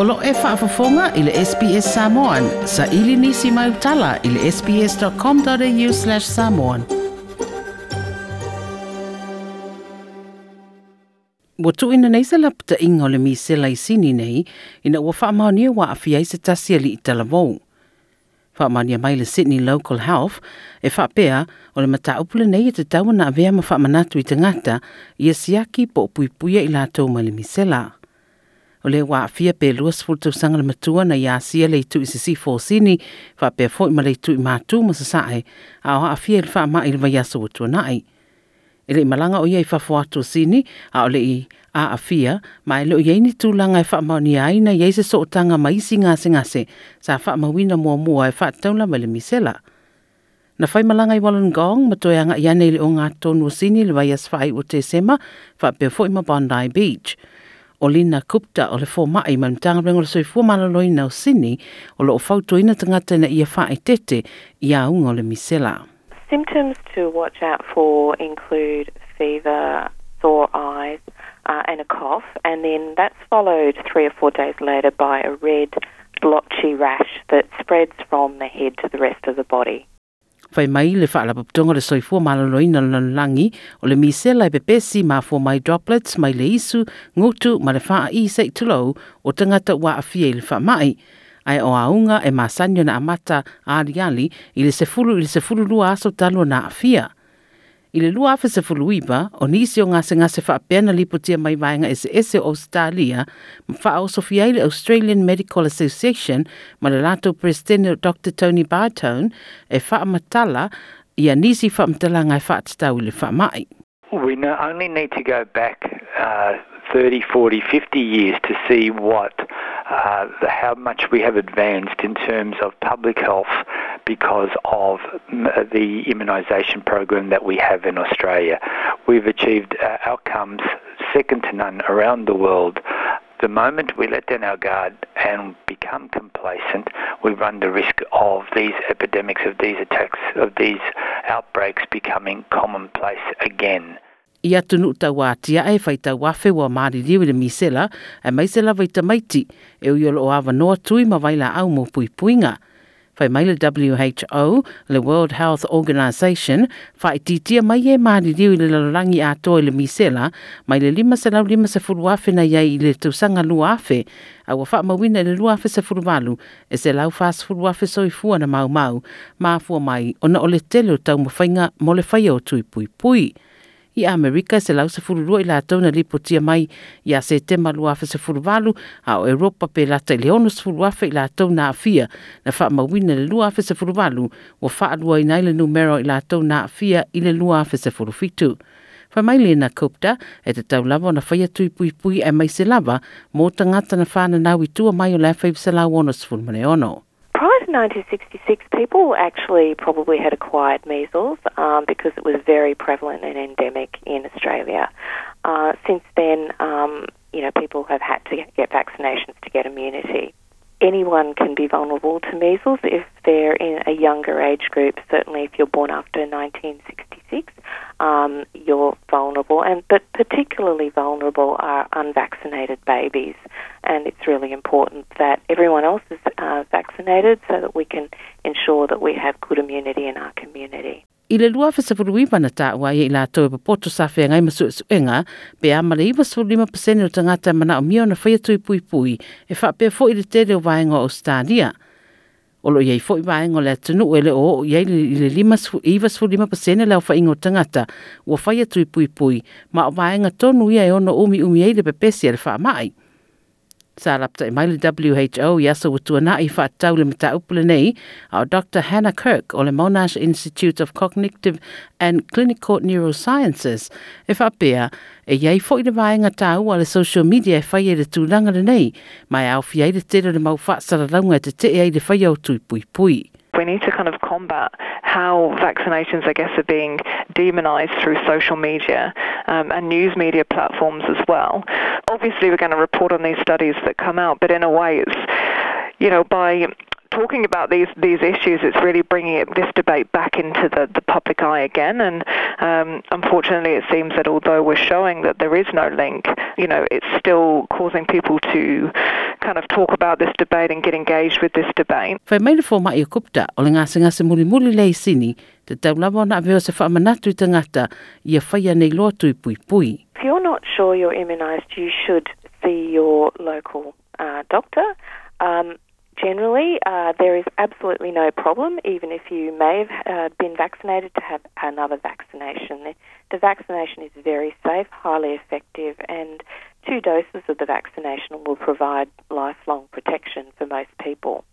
Olo e whaafafonga i le SPS Samoan. Sa ili nisi mai utala i le sps.com.au slash samoan. Wa tu ina neisa la pta inga o le mi sela i sini nei, ina ua whaamaonia wa afiai se tasia li i talavou. Whaamaonia mai le Sydney Local Health, e whaapea o le mata upule nei i e te tauna a vea ma whaamanatu i tangata, ia siaki po upuipuia i la tau mai le mi sela. Wa o le wa afia pe luas fulu tausaga le matua na ia asia le itu i sisi fosini faapea foʻi ma le itu i matū ma sasaʻe a o aafia i le faamaʻi e i le vaiaso atuanaʻi e leʻi malaga o ia i fafo atu sini a o leʻi aafia ma e loʻi ai e ni tulaga e faamaonia ai na iai se sootaga ma isi gasegase sa faamauina muamua e faataula mai le misela na fai malanga i Wollongong, ma toi anga i ane ili o ngā tōnu sini le vai asfai o te sema, fa pe fo ima Bondi Beach. o Lina Kupta o le ma le soifua o Sini o lo o fautoina tangata na ia whae tete i a le misela. Symptoms to watch out for include fever, sore eyes uh, and a cough and then that's followed three or four days later by a red blotchy rash that spreads from the head to the rest of the body. fai mai le fa la potonga le soifu ma la loi na na langi o le mise la pe si ma fo mai droplets mai le isu ngutu ma le fa i se tolo o tanga ta wa afie le fa mai ai o aunga e masanyo na amata ali ali ili se fulu ili se fulu lua aso talo na afia. I le lua afe se fuluipa, o nisi o ngase ngase faa pena lipotia mai vaenga ese ese o Australia, ma faa o sofia le Australian Medical Association, ma le lato presidente Dr. Tony Bartone, e faa matala, ia nisi faa mtala ngai faa tatau le faa mai. We not only need to go back uh, 30, 40, 50 years to see what, uh, how much we have advanced in terms of public health because of uh, the immunisation program that we have in Australia. We've achieved uh, outcomes second to none around the world. The moment we let down our guard and become complacent, we run the risk of these epidemics, of these attacks, of these outbreaks becoming commonplace again. i atu nu ta wātia e whai ta wafe māri riwi le misela e maisela vai ta maiti e ui o awa noa tui ma waila au mō pui puinga. Whai maila WHO, le World Health Organization, whai titia mai e māri riwi le lalangi a toi le misela mai le lima se lau lima se furu wafe na iai i le tausanga lu wafe a wafak mawina le lu wafe se furu walu e se lau fas furu wafe soi fua na mau mau maa fua mai ona o le telo tau mwhainga mo le whai o tui pui. pui i Amerika se lau sefuru rua i la tauna li potia mai i a se tema lua afe sefuru valu a o Europa pe lata i leono sefuru afe i la tauna afia na faa mawina le lua afe sefuru valu wa faa lua i naile numero i la tauna afia i le lua afe sefuru fitu. Fa mai le na kopta e te tau lava na faya tui pui pui e mai se lava mō tangata na whāna nawi tua mai o la faibsa la wono sefuru mane ono. 1966, people actually probably had acquired measles um, because it was very prevalent and endemic in Australia. Uh, since then, um, you know, people have had to get vaccinations to get immunity anyone can be vulnerable to measles if they're in a younger age group. Certainly, if you're born after 1966, um, you're vulnerable, and but particularly vulnerable are unvaccinated babies. And it's really important that everyone else is uh, vaccinated so that we can ensure that we have good immunity in our community. I le lua fesafuru iwa na tāua i la tau e papoto sa whea ngai masu e suenga, pe a male iwa sifuru lima pasene o tangata mana o mio na whaia tui pui pui, e fa pe fo i le tere o waenga o stadia. Olo iei fo i waenga le atunu o ele o iei i le lima sifuru lima pasene lau wha ingo tangata o whaia tui pui pui, ma o waenga tonu ia e ono umi umi ei le pepesi e le fa mai. Sarapta e maile WHO ya so tu na ifa taule mta upulene our Dr. Hannah Kirk o le Monash Institute of Cognitive and Clinical Neurosciences if apia e yai e fo ile vai nga tau o le social media fa e ye tu langa nei mai au fia ile te le mau fa sara te e ile fa yo tu pui pui we need to kind of combat how vaccinations, I guess, are being demonized through social media um, and news media platforms as well. Obviously, we're going to report on these studies that come out, but in a way, it's you know by talking about these these issues, it's really bringing it, this debate back into the, the public eye again. And um, unfortunately, it seems that although we're showing that there is no link, you know, it's still causing people to kind of talk about this debate and get engaged with this debate. mai fō mai kupta, o le ngāsenga se sini, te tau na se tangata, ia nei pui pui. If you're not sure you're immunised, you should see your local uh, doctor. Um, generally, uh, there is absolutely no problem, even if you may have uh, been vaccinated, to have another vaccination. The vaccination is very safe, highly effective, and two doses of the vaccination will provide lifelong protection for most people.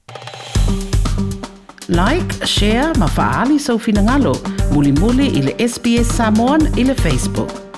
Like, share, mafaali sau finangalo. Muli muli ile SBS Samoan ile Facebook.